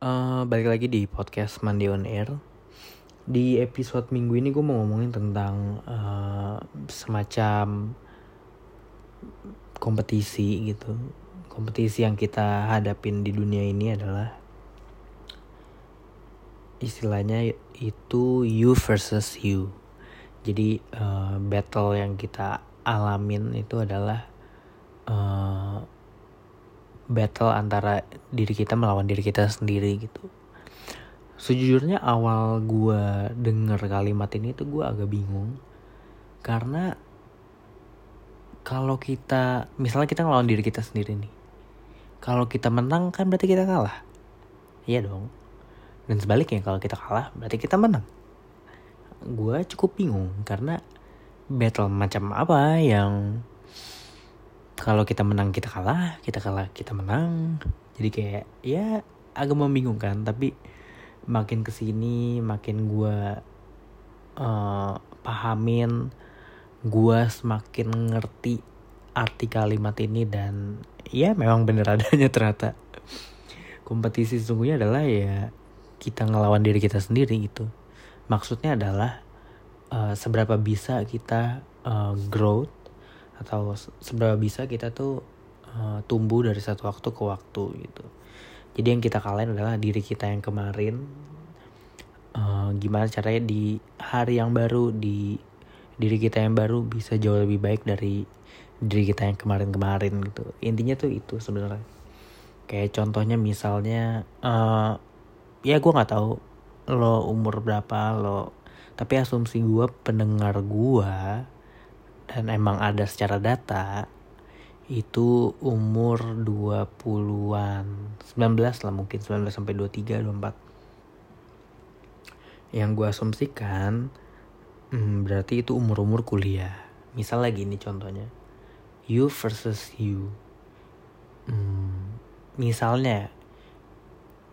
uh, balik lagi di podcast Mandi on Air. Di episode minggu ini gue mau ngomongin tentang uh, semacam kompetisi gitu. Kompetisi yang kita hadapin di dunia ini adalah istilahnya itu you versus you. Jadi uh, battle yang kita alamin itu adalah battle antara diri kita melawan diri kita sendiri gitu. Sejujurnya awal gue denger kalimat ini tuh gue agak bingung. Karena kalau kita misalnya kita ngelawan diri kita sendiri nih. Kalau kita menang kan berarti kita kalah. Iya dong. Dan sebaliknya kalau kita kalah berarti kita menang. Gue cukup bingung karena battle macam apa yang kalau kita menang kita kalah kita kalah kita menang. Jadi kayak ya agak membingungkan tapi makin ke sini makin gue uh, pahamin gue semakin ngerti arti kalimat ini dan ya memang bener adanya ternyata. Kompetisi sesungguhnya adalah ya kita ngelawan diri kita sendiri gitu. Maksudnya adalah uh, seberapa bisa kita uh, growth atau seberapa bisa kita tuh uh, tumbuh dari satu waktu ke waktu gitu. Jadi yang kita kalahin adalah diri kita yang kemarin uh, gimana caranya di hari yang baru di diri kita yang baru bisa jauh lebih baik dari diri kita yang kemarin-kemarin gitu. Intinya tuh itu sebenarnya. Kayak contohnya misalnya uh, ya gue nggak tahu lo umur berapa lo tapi asumsi gue pendengar gue dan emang ada secara data itu umur 20-an 19 lah mungkin 19 sampai 23 24 yang gue asumsikan hmm, berarti itu umur-umur kuliah. Misal lagi ini contohnya you versus you. Hmm, misalnya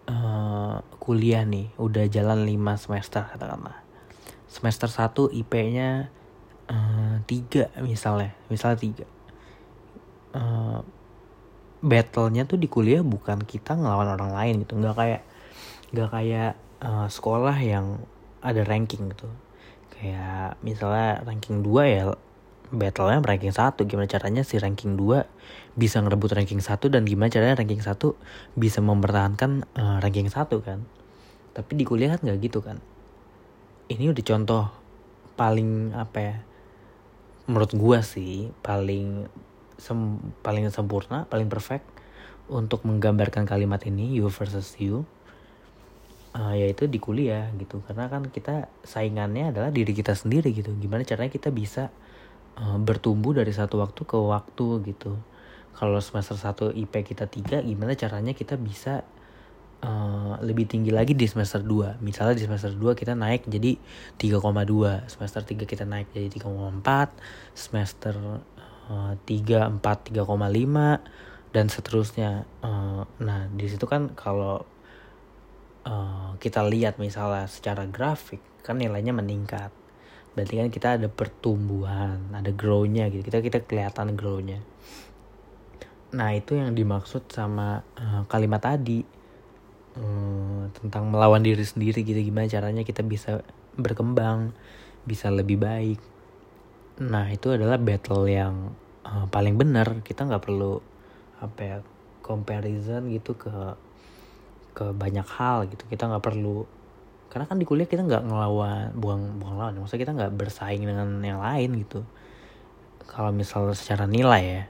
uh, kuliah nih udah jalan 5 semester katakanlah. Semester 1 IP-nya uh, tiga misalnya. Misalnya tiga. Uh, battlenya tuh di kuliah bukan kita ngelawan orang lain gitu. Nggak kayak nggak kayak uh, sekolah yang ada ranking gitu. Kayak misalnya ranking 2 ya battlenya ranking satu. Gimana caranya si ranking 2 bisa ngerebut ranking satu dan gimana caranya ranking satu bisa mempertahankan uh, ranking satu kan? Tapi di kuliah kan nggak gitu kan? Ini udah contoh paling apa ya menurut gue sih paling sem paling sempurna paling perfect untuk menggambarkan kalimat ini you versus you uh, yaitu di kuliah gitu. Karena kan kita saingannya adalah diri kita sendiri gitu. Gimana caranya kita bisa uh, bertumbuh dari satu waktu ke waktu gitu. Kalau semester 1 IP kita tiga gimana caranya kita bisa uh, lebih tinggi lagi di semester 2 misalnya di semester 2 kita naik jadi 3,2 semester 3 kita naik jadi 3,4 semester uh, 3 4 3,5 dan seterusnya. Uh, nah di situ kan kalau uh, kita lihat misalnya secara grafik kan nilainya meningkat. Berarti kan kita ada pertumbuhan ada grownya gitu. Kita kita kelihatan grownya. Nah itu yang dimaksud sama uh, kalimat tadi hmm, tentang melawan diri sendiri gitu gimana caranya kita bisa berkembang bisa lebih baik. Nah itu adalah battle yang uh, paling benar. Kita nggak perlu apa ya comparison gitu ke ke banyak hal gitu. Kita nggak perlu karena kan di kuliah kita nggak ngelawan buang buang lawan maksudnya kita nggak bersaing dengan yang lain gitu. Kalau misalnya secara nilai ya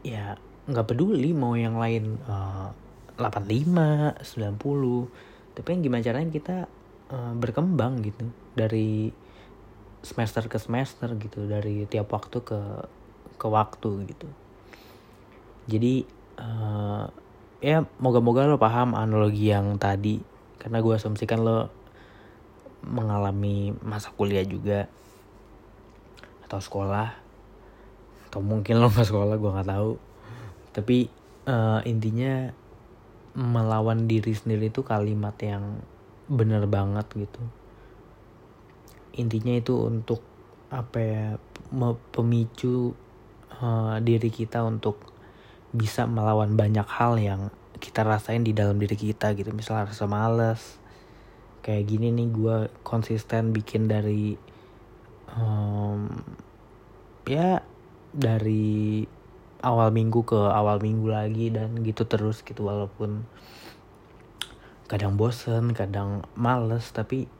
ya nggak peduli mau yang lain uh, 85, 90. Tapi yang gimana caranya kita uh, berkembang gitu. Dari semester ke semester gitu, dari tiap waktu ke ke waktu gitu. Jadi uh, ya moga-moga lo paham analogi yang tadi. Karena gue asumsikan lo mengalami masa kuliah juga. Atau sekolah. Atau mungkin lo nggak sekolah gue nggak tahu. Tapi uh, intinya melawan diri sendiri itu kalimat yang bener banget gitu. Intinya itu untuk apa ya pemicu uh, diri kita untuk bisa melawan banyak hal yang kita rasain di dalam diri kita gitu. Misalnya rasa males kayak gini nih gue konsisten bikin dari um, ya dari awal minggu ke awal minggu lagi dan gitu terus gitu walaupun kadang bosen kadang males tapi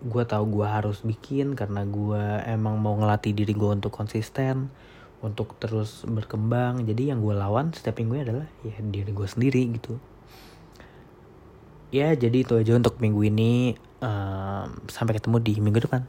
gue tahu gue harus bikin karena gue emang mau ngelatih diri gue untuk konsisten untuk terus berkembang. Jadi yang gue lawan setiap minggu adalah ya diri gue sendiri gitu. Ya jadi itu aja untuk minggu ini. Um, sampai ketemu di minggu depan